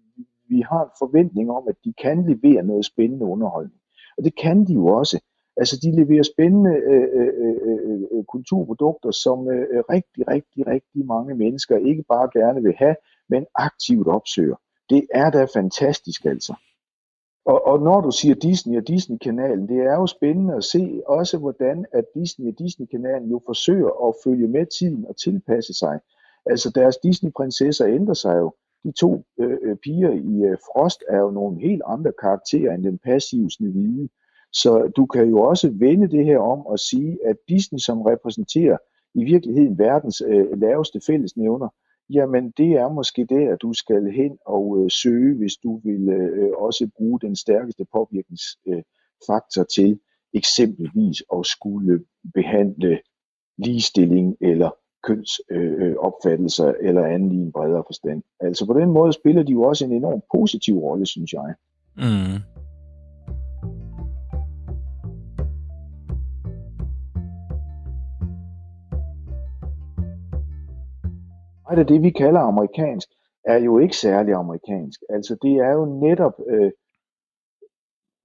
vi har en forventning om, at de kan levere noget spændende underholdning. Og det kan de jo også. Altså, de leverer spændende øh, øh, øh, øh, kulturprodukter, som øh, rigtig, rigtig, rigtig mange mennesker ikke bare gerne vil have, men aktivt opsøger. Det er da fantastisk, altså. Og, og når du siger Disney og Disney-kanalen, det er jo spændende at se også, hvordan at Disney og Disney-kanalen jo forsøger at følge med tiden og tilpasse sig. Altså deres Disney-prinsesser ændrer sig jo. De to øh, øh piger i øh, Frost er jo nogle helt andre karakterer end den passive Snevide. Så du kan jo også vende det her om og sige, at Disney, som repræsenterer i virkeligheden verdens øh, laveste fællesnævner, Jamen, det er måske der, du skal hen og øh, søge, hvis du vil øh, også bruge den stærkeste påvirkningsfaktor øh, til eksempelvis at skulle behandle ligestilling eller kønsopfattelser øh, øh eller anden i en bredere forstand. Altså på den måde spiller de jo også en enorm positiv rolle, synes jeg. Mm. Meget af det, vi kalder amerikansk, er jo ikke særlig amerikansk. Altså det er jo netop øh,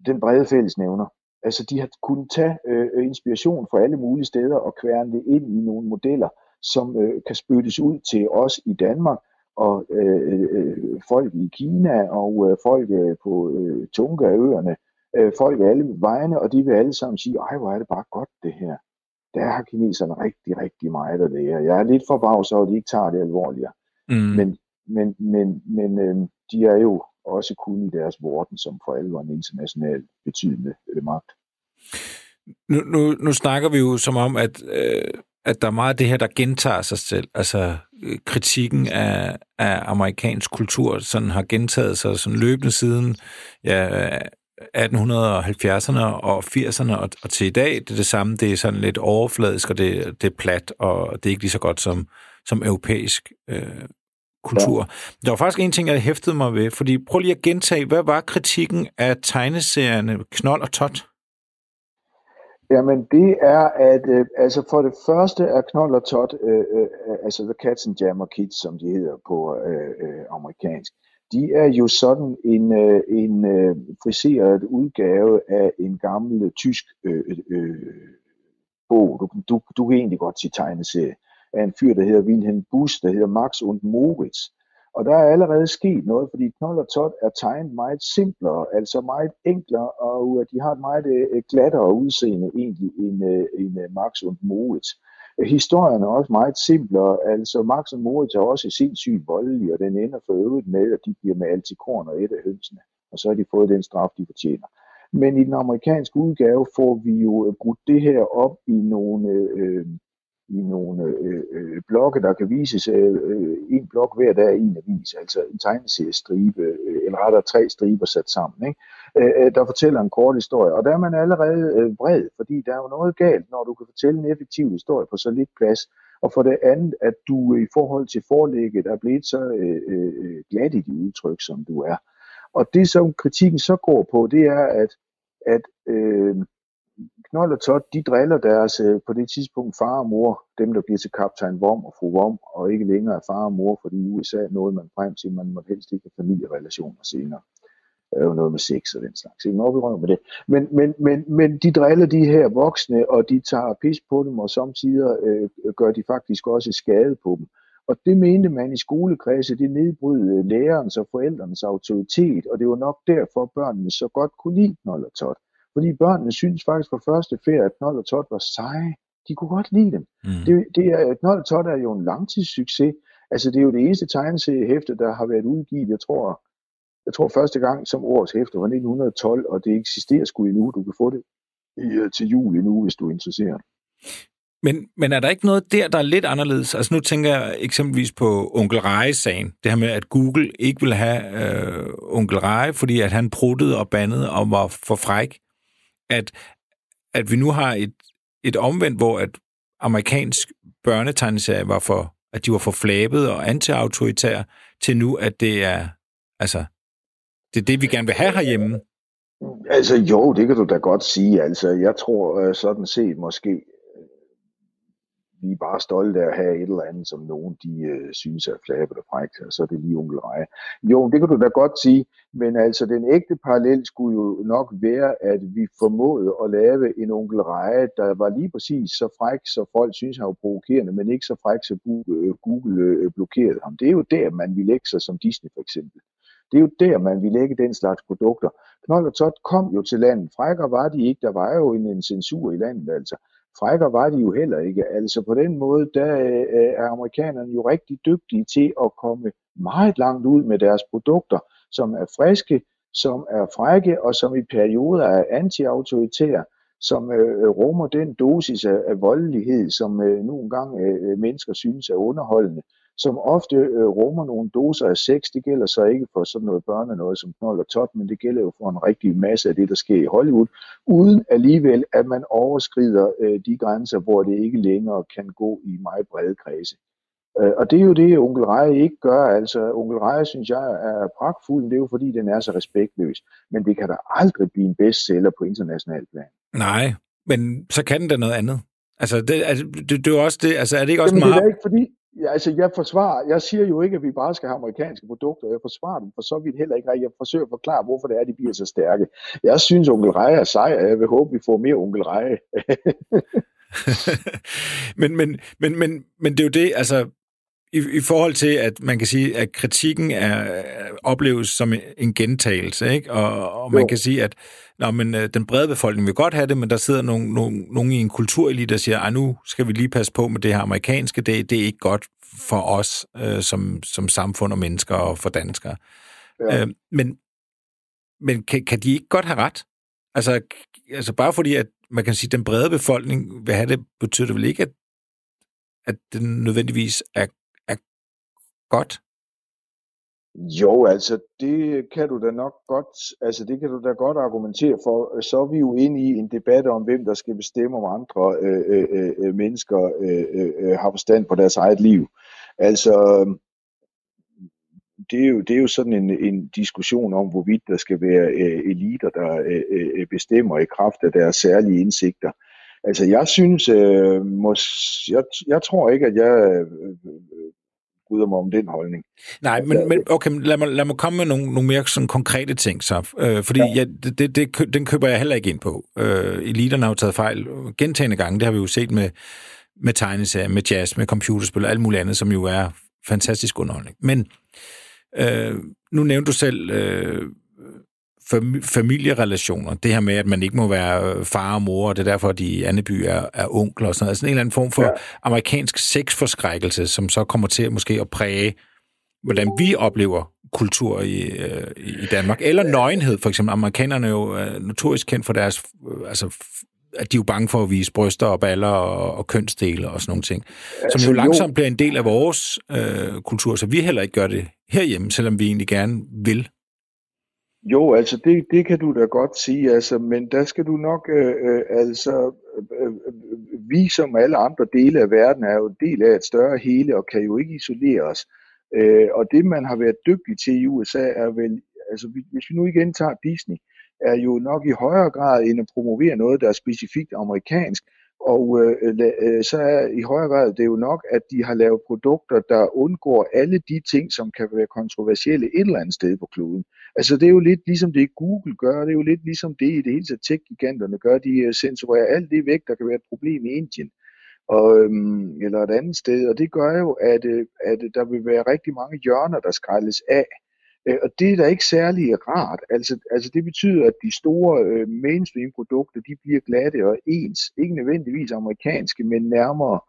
den brede fællesnævner. Altså de har kunnet tage øh, øh inspiration fra alle mulige steder og kværne det ind i nogle modeller, som øh, kan spyttes ud til os i Danmark, og øh, øh, øh folk i Kina og øh, folk øh, på øh, Tunga-øerne, øh, folk alle vegne, og de vil alle sammen sige, ej hvor er det bare godt det her. Der har kineserne rigtig, rigtig meget af det her. Jeg er lidt forbavset over, at de ikke tager det alvorligt. Mm. Men, men, men, men øh, de er jo også kun i deres vorden, som for alvor en international betydende øh, magt. Nu, nu, nu snakker vi jo som om, at, øh, at der er meget af det her, der gentager sig selv. Altså øh, kritikken af, af amerikansk kultur sådan har gentaget sig sådan løbende siden ja, 1870'erne og 80'erne og, og til i dag. Det er det samme, det er sådan lidt overfladisk, og det, det er plat, og det er ikke lige så godt som, som europæisk øh, kultur. Ja. Der var faktisk en ting, jeg hæftede mig ved, fordi prøv lige at gentage, hvad var kritikken af tegneserierne Knold og Tot? Jamen det er, at øh, altså for det første er Knold og Tot, øh, øh, altså The Cats and Jammer Kids, som de hedder på øh, øh, amerikansk, de er jo sådan en, øh, en øh, friseret udgave af en gammel tysk øh, øh, øh, bog. Du, du, du kan egentlig godt sige tegneserie af en fyr, der hedder Wilhelm Busch, der hedder Max und Moritz. Og der er allerede sket noget, fordi Knold og Tot er tegnet meget simplere, altså meget enklere, og øh, de har et meget øh, glattere udseende egentlig end, end Max und Moritz. Historien er også meget simplere, altså Max og Moritz er også sindssygt voldelige, og den ender for øvrigt med, at de bliver med altikorn og et af hønsene, og så har de fået den straf, de fortjener. Men i den amerikanske udgave får vi jo brudt det her op i nogle øh, i nogle øh, øh, blokke, der kan vises øh, øh, en blok hver dag i en avis, altså en tegneseriestribe, øh, eller rettere tre striber sat sammen, ikke? Øh, øh der fortæller en kort historie. Og der er man allerede øh, bred, fordi der er jo noget galt, når du kan fortælle en effektiv historie på så lidt plads, og for det andet, at du i forhold til forlægget er blevet så øh, øh, øh, glat i dit udtryk, som du er. Og det, som kritikken så går på, det er, at, at øh, Knold og Todd, de driller deres øh, på det tidspunkt far og mor, dem der bliver til kaptajn Vom og fru Vom, og ikke længere er far og mor, fordi i USA nåede man frem til, at man måtte helst ikke have familierelationer senere. Det er jo noget med sex og den slags. Ikke noget, vi med det. Men, men, men, men de driller de her voksne, og de tager pis på dem, og samtidig øh, gør de faktisk også skade på dem. Og det mente man i skolekredse, det nedbrydede øh, lærerens og forældrenes autoritet, og det var nok derfor, børnene så godt kunne lide Knold og Tot. Fordi børnene synes faktisk fra første ferie, at Knold og Tot var seje. De kunne godt lide dem. Mm. Det, det er, Knold og Tot er jo en langtidssucces. Altså det er jo det eneste tegneseriehæfte, der har været udgivet, jeg tror, jeg tror første gang som årets hæfte var 1912, og det eksisterer sgu endnu. Du kan få det i, til jul endnu, hvis du er interesseret. Men, men er der ikke noget der, der er lidt anderledes? Altså nu tænker jeg eksempelvis på onkel Reje-sagen. Det her med, at Google ikke vil have øh, onkel Reje, fordi at han pruttede og bandede og var for fræk at, at vi nu har et, et omvendt, hvor at amerikansk børnetegneserie var for, at de var for flabet og anti-autoritære, til nu, at det er, altså, det er det, vi gerne vil have herhjemme. Altså jo, det kan du da godt sige. Altså, jeg tror øh, sådan set måske, vi er bare stolte af at have et eller andet, som nogen de øh, synes er flabet og frækt, og så er det lige onkel Reje. Jo, det kan du da godt sige, men altså den ægte parallel skulle jo nok være, at vi formåede at lave en onkel Reje, der var lige præcis så fræk, så folk synes han var provokerende, men ikke så fræk, så øh, Google øh, blokerede ham. Det er jo der, man vil lægge sig som Disney for eksempel. Det er jo der, man vil lægge den slags produkter. Knold og Tot kom jo til landet. Frækker var de ikke. Der var jo en, en censur i landet, altså. Frækker var de jo heller ikke. Altså på den måde, der øh, er amerikanerne jo rigtig dygtige til at komme meget langt ud med deres produkter, som er friske, som er frække og som i perioder er anti-autoritære, som øh, rummer den dosis af, af voldelighed, som øh, nogle gange øh, mennesker synes er underholdende som ofte øh, rummer nogle doser af sex. Det gælder så ikke for sådan noget børne noget som knold og tot, men det gælder jo for en rigtig masse af det, der sker i Hollywood, uden alligevel, at man overskrider øh, de grænser, hvor det ikke længere kan gå i meget brede kredse. Øh, og det er jo det, onkel Reje ikke gør. Altså, onkel Reje synes jeg er pragtfuld, det er jo fordi, den er så respektløs. Men det kan da aldrig blive en bestseller på international plan. Nej, men så kan den da noget andet. Altså, det, altså, det, det er jo også det, altså, er det ikke også Jamen, meget... Det er ikke fordi, Ja, altså jeg forsvarer, jeg siger jo ikke, at vi bare skal have amerikanske produkter. Jeg forsvarer dem for så vidt heller ikke. Jeg forsøger at forklare, hvorfor det er, at de bliver så stærke. Jeg synes, onkel Reje er sej, og jeg vil håbe, vi får mere onkel Reje. men, men, men, men, men det er jo det, altså i, i forhold til, at man kan sige, at kritikken er, opleves som en gentagelse, ikke? Og, og man jo. kan sige, at nå, men, øh, den brede befolkning vil godt have det, men der sidder nogen, nogen, nogen i en kulturelite, der siger, at nu skal vi lige passe på med det her amerikanske, det, det er ikke godt for os øh, som, som samfund og mennesker og for danskere. Ja. Øh, men men kan, kan de ikke godt have ret? Altså, altså bare fordi, at man kan sige, at den brede befolkning vil have det, betyder det vel ikke, at, at det nødvendigvis er godt? Jo, altså det kan du da nok godt, altså det kan du da godt argumentere for. Så er vi jo inde i en debat om, hvem der skal bestemme, om andre øh, øh, øh, øh mennesker øh, øh, øh, har forstand på deres eget liv. Altså, det er jo, det er jo sådan en, en diskussion om, hvorvidt der skal være øh, eliter, der øh, bestemmer i kraft af deres særlige indsigter. Altså, jeg synes, øh, mås, jeg, jeg tror ikke, at jeg bryder mig om den holdning. Nej, men, men okay, lad mig, lad mig komme med nogle, nogle mere sådan konkrete ting så. Øh, fordi ja. Det, det, det, den køber jeg heller ikke ind på. Øh, eliterne har jo taget fejl gentagende gange. Det har vi jo set med, med tegneserier, med jazz, med computerspil og alt muligt andet, som jo er fantastisk underholdning. Men øh, nu nævnte du selv øh, familierelationer. Det her med, at man ikke må være øh, far og mor, og det er derfor, at de Anneby er, er onkler og sådan noget. Sådan en eller anden form for ja. amerikansk sexforskrækkelse, som så kommer til måske at præge, hvordan vi oplever kultur i, øh, i Danmark. Eller nøgenhed, for eksempel. Amerikanerne er jo øh, notorisk kendt for deres... Øh, altså, at de er jo bange for at vise bryster og baller og, og kønsdele og sådan nogle ting. Som altså, jo langsomt jo. bliver en del af vores øh, kultur, så vi heller ikke gør det herhjemme, selvom vi egentlig gerne vil. Jo, altså det, det kan du da godt sige, altså, men der skal du nok, øh, øh altså, øh, øh, vi som alle andre dele af verden er jo en del af et større hele og kan jo ikke isolere os. Øh, og det man har været dygtig til i USA er vel, altså hvis vi nu igen tager Disney, er jo nok i højere grad end at promovere noget, der er specifikt amerikansk, og øh, øh, så er i højere grad det jo nok, at de har lavet produkter, der undgår alle de ting, som kan være kontroversielle et eller andet sted på kloden. Altså det er jo lidt ligesom det Google gør, det er jo lidt ligesom det i det hele taget tech-giganterne gør, de øh, censurerer alt det væk, der kan være et problem i Indien og, øhm, eller et andet sted, og det gør jo, at, øh, at der vil være rigtig mange hjørner, der skrælles af, Øh, og det er da ikke særlig rart. Altså, altså det betyder, at de store øh, mainstream-produkter, de bliver glatte og ens. Ikke nødvendigvis amerikanske, men nærmere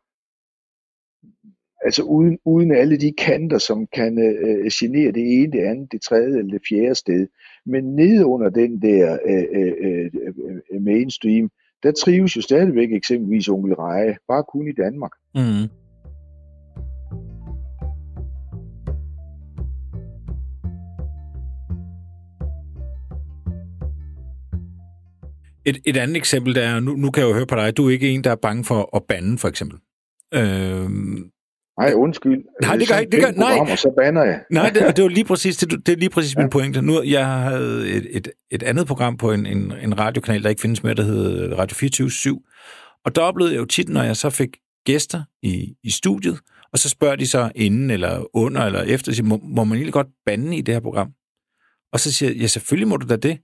altså uden, uden alle de kanter, som kan øh, genere det ene, det andet, det tredje eller det fjerde sted. Men nede under den der øh, øh, øh, mainstream, der trives jo stadigvæk eksempelvis onkel Reje, bare kun i Danmark. Mm. Et, et andet eksempel, der er, nu, nu kan jeg jo høre på dig, du er ikke en, der er bange for at bande, for eksempel. Øh, Nej, undskyld. Nej, det gør ikke. Det gør, nej. Og så bander jeg. Nej, det, det var lige præcis, det, det er lige præcis ja. min pointe. Nu, jeg havde et, et, et andet program på en, en, en radiokanal, der ikke findes mere, der hedder Radio 24 7 Og der oplevede jeg jo tit, når jeg så fik gæster i, i studiet, og så spørger de så inden eller under eller efter, siger, må, må man egentlig godt bande i det her program? Og så siger jeg, ja, selvfølgelig må du da det.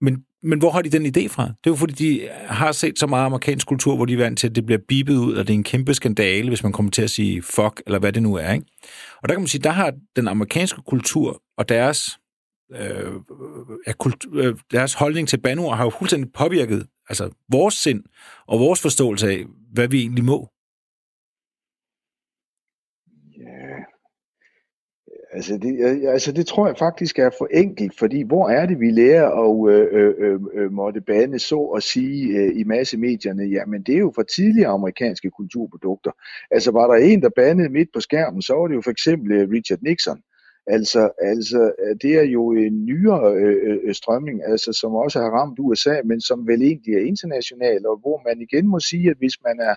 Men, men hvor har de den idé fra? Det er jo fordi, de har set så meget amerikansk kultur, hvor de er vant til, at det bliver bibet ud, og det er en kæmpe skandale, hvis man kommer til at sige fuck, eller hvad det nu er. Ikke? Og der kan man sige, der har den amerikanske kultur og deres, øh, kultur, øh, deres holdning til banord har jo fuldstændig påvirket altså vores sind og vores forståelse af, hvad vi egentlig må. Altså det, altså det tror jeg faktisk er for enkelt, fordi hvor er det, vi lærer at øh, øh, øh, øh måtte bane så at sige øh, i massemedierne? Jamen det er jo fra tidligere amerikanske kulturprodukter. Altså var der en, der bandede midt på skærmen, så var det jo for eksempel øh, Richard Nixon. Altså, altså øh, det er jo en nyere øh, øh, strømning, altså, som også har ramt USA, men som vel egentlig er international, og hvor man igen må sige, at hvis man er,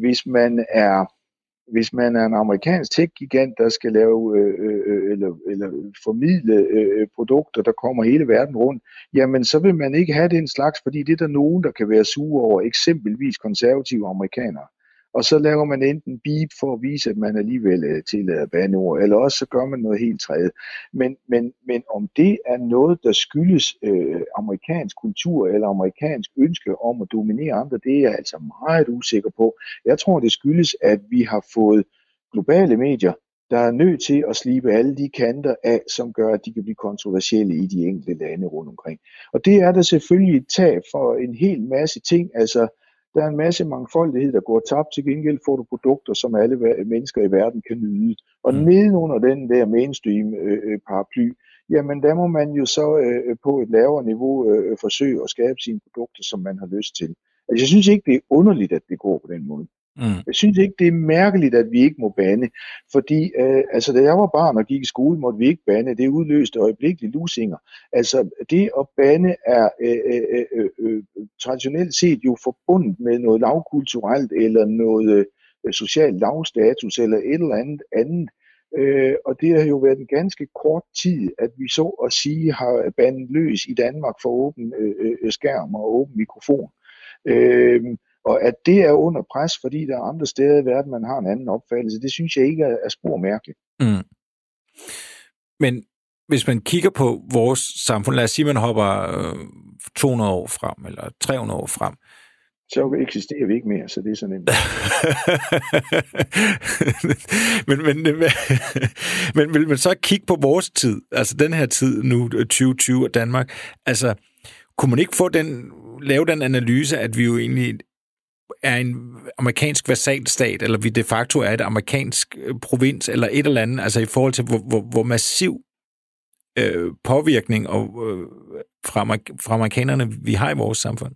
hvis man er hvis man er en amerikansk tech-gigant, der skal lave øh, øh, øh eller, eller formidle øh, øh, produkter, der kommer hele verden rundt, jamen så vil man ikke have den slags, fordi det er der nogen, der kan være sure over, eksempelvis konservative amerikanere og så laver man enten beep for at vise, at man alligevel øh, tillader bandeord, eller også så gør man noget helt tredje. Men, men, men om det er noget, der skyldes øh, amerikansk kultur eller amerikansk ønske om at dominere andre, det er jeg altså meget usikker på. Jeg tror, det skyldes, at vi har fået globale medier, der er nødt til at slibe alle de kanter af, som gør, at de kan blive kontroversielle i de enkelte lande rundt omkring. Og det er der selvfølgelig et tab for en hel masse ting. Altså, der er en masse mangfoldighed, der går tabt. Til gengæld får du produkter, som alle mennesker i verden kan nyde. Og mm. nedenunder den der mainstream øh, øh, jamen der må man jo så øh, på et lavere niveau øh, forsøge at skabe sine produkter, som man har lyst til. Altså, jeg synes ikke, det er underligt, at det går på den måde. Mm. Jeg synes ikke, det er mærkeligt, at vi ikke må bande. Fordi, øh, altså, da jeg var barn og gik i skole, måtte vi ikke bande. Det udløste øjeblikkeligt lusinger. Altså, det at bande er øh, øh, øh, øh, traditionelt set jo forbundet med noget lavkulturelt, eller noget øh, social lavstatus, eller et eller andet andet. Øh, og det har jo været en ganske kort tid, at vi så at sige har bandet løs i Danmark for åben øh, øh skærm og åben mikrofon. Øh, og at det er under pres, fordi der er andre steder i verden, man har en anden opfattelse, det synes jeg ikke er, er spor mærkeligt. Mm. Men hvis man kigger på vores samfund, lad os sige, at man hopper 200 år frem, eller 300 år frem, så eksisterer vi ikke mere, så det er så nemt. men, men, men, men, men så kig på vores tid, altså den her tid nu, 2020 og Danmark, altså kunne man ikke få den, lave den analyse, at vi jo egentlig er en amerikansk vasalstat, eller vi de facto er et amerikansk øh, provins, eller et eller andet, altså i forhold til, hvor, hvor, hvor massiv øh, påvirkning og, øh, fra, fra amerikanerne vi har i vores samfund?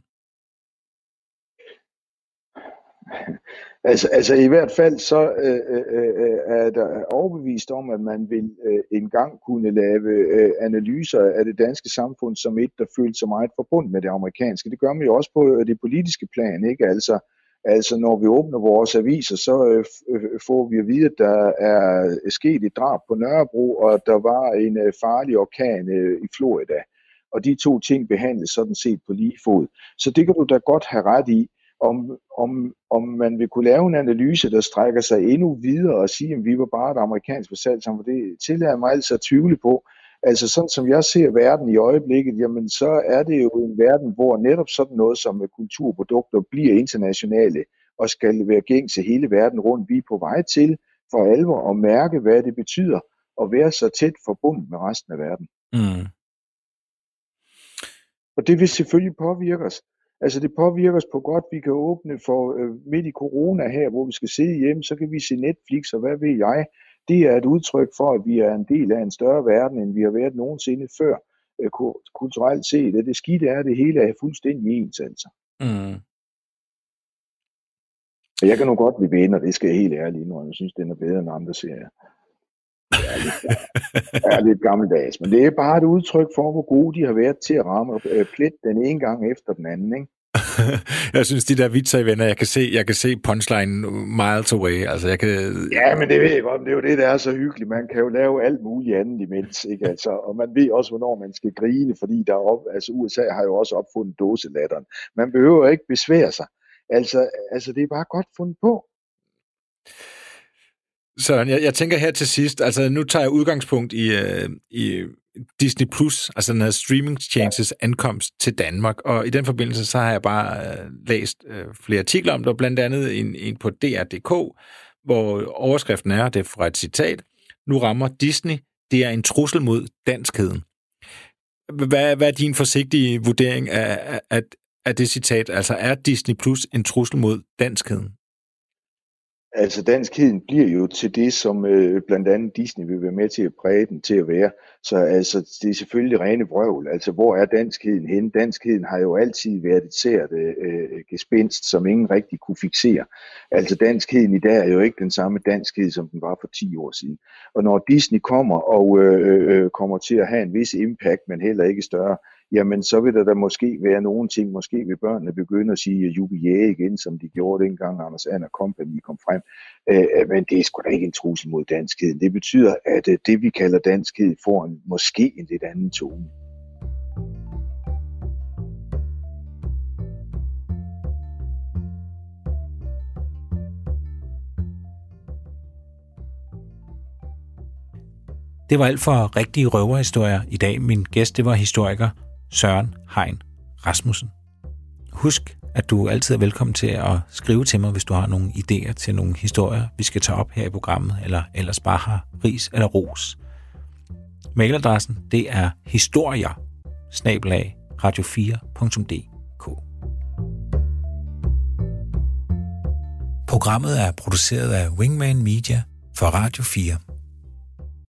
Altså, altså i hvert fald så øh, øh, øh, øh er der overbevist om, at man vil øh, engang kunne lave øh, analyser af det danske samfund som et, der føler sig meget forbundet med det amerikanske. Det gør man jo også på øh, det politiske plan, ikke? Altså, Altså når vi åbner vores aviser, så øh, får vi at vide, at der er sket et drab på Nørrebro, og der var en øh, farlig orkan øh, i Florida. Og de to ting behandles sådan set på lige fod. Så det kan du da godt have ret i. Om, om, om man vil kunne lave en analyse, der strækker sig endnu videre og sige, at vi var bare et amerikansk vasalsamfund, det tillader mig altså at tvivle på. Altså sådan som jeg ser verden i øjeblikket, jamen så er det jo en verden, hvor netop sådan noget som kulturprodukter bliver internationale og skal være gængse hele verden rundt. Vi er på vej til for alvor at mærke, hvad det betyder at være så tæt forbundet med resten af verden. Mm. Og det vil selvfølgelig påvirke os. Altså det påvirker os på godt, vi kan åbne for øh, midt i corona her, hvor vi skal sidde hjemme, så kan vi se Netflix og hvad ved jeg det er et udtryk for, at vi er en del af en større verden, end vi har været nogensinde før, øh, kulturelt set. Det skidte er, at det hele er fuldstændig ens, altså. Mm. Jeg kan nu godt lide venner, det skal jeg helt ærligt indrømme. Jeg synes, den er bedre end andre serier. Det er lidt, er lidt gammeldags, men det er bare et udtryk for, hvor gode de har været til at ramme øh, plet den ene gang efter den anden. Ikke? jeg synes, de der vitser i venner, jeg kan se, jeg kan se punchline miles away. Altså, jeg kan... Ja, men det ved jeg godt, det er jo det, der er så hyggeligt. Man kan jo lave alt muligt andet imens, ikke? Altså, og man ved også, hvornår man skal grine, fordi der er op, altså, USA har jo også opfundet dåselatteren. Man behøver ikke besvære sig. Altså, altså, det er bare godt fundet på. Så jeg, jeg tænker her til sidst, altså nu tager jeg udgangspunkt i, uh, i Disney Plus, altså den her streamingtjenestes ja. ankomst til Danmark. Og i den forbindelse, så har jeg bare øh, læst øh, flere artikler om det, blandt andet en, en på DR.dk, hvor overskriften er, det er fra et citat, nu rammer Disney, det er en trussel mod danskheden. Hvad, hvad er din forsigtige vurdering af, af, af det citat? Altså er Disney Plus en trussel mod danskheden? Altså danskheden bliver jo til det, som øh, blandt andet Disney vil være med til at præge den til at være. Så altså, det er selvfølgelig rene vrøvl. Altså, hvor er danskheden hen? Danskheden har jo altid været et sært øh, øh, gespenst, som ingen rigtig kunne fixere. Altså, danskheden i dag er jo ikke den samme danskhed, som den var for 10 år siden. Og når Disney kommer og øh, øh, øh, kommer til at have en vis impact, men heller ikke større, jamen så vil der da måske være nogle ting, måske vil børnene begynde at sige jubilæ igen, som de gjorde dengang Anders Anna Company kom frem. Øh, øh, men det er sgu da ikke en trussel mod danskheden. Det betyder, at øh, det vi kalder danskhed får en, måske en lidt anden tone. Det var alt for rigtige røverhistorier i dag. Min gæst det var historiker Søren Hein Rasmussen. Husk, at du altid er velkommen til at skrive til mig, hvis du har nogle idéer til nogle historier, vi skal tage op her i programmet, eller ellers bare har ris eller ros. Mailadressen, det er historier, radio4.dk. Programmet er produceret af Wingman Media for Radio 4.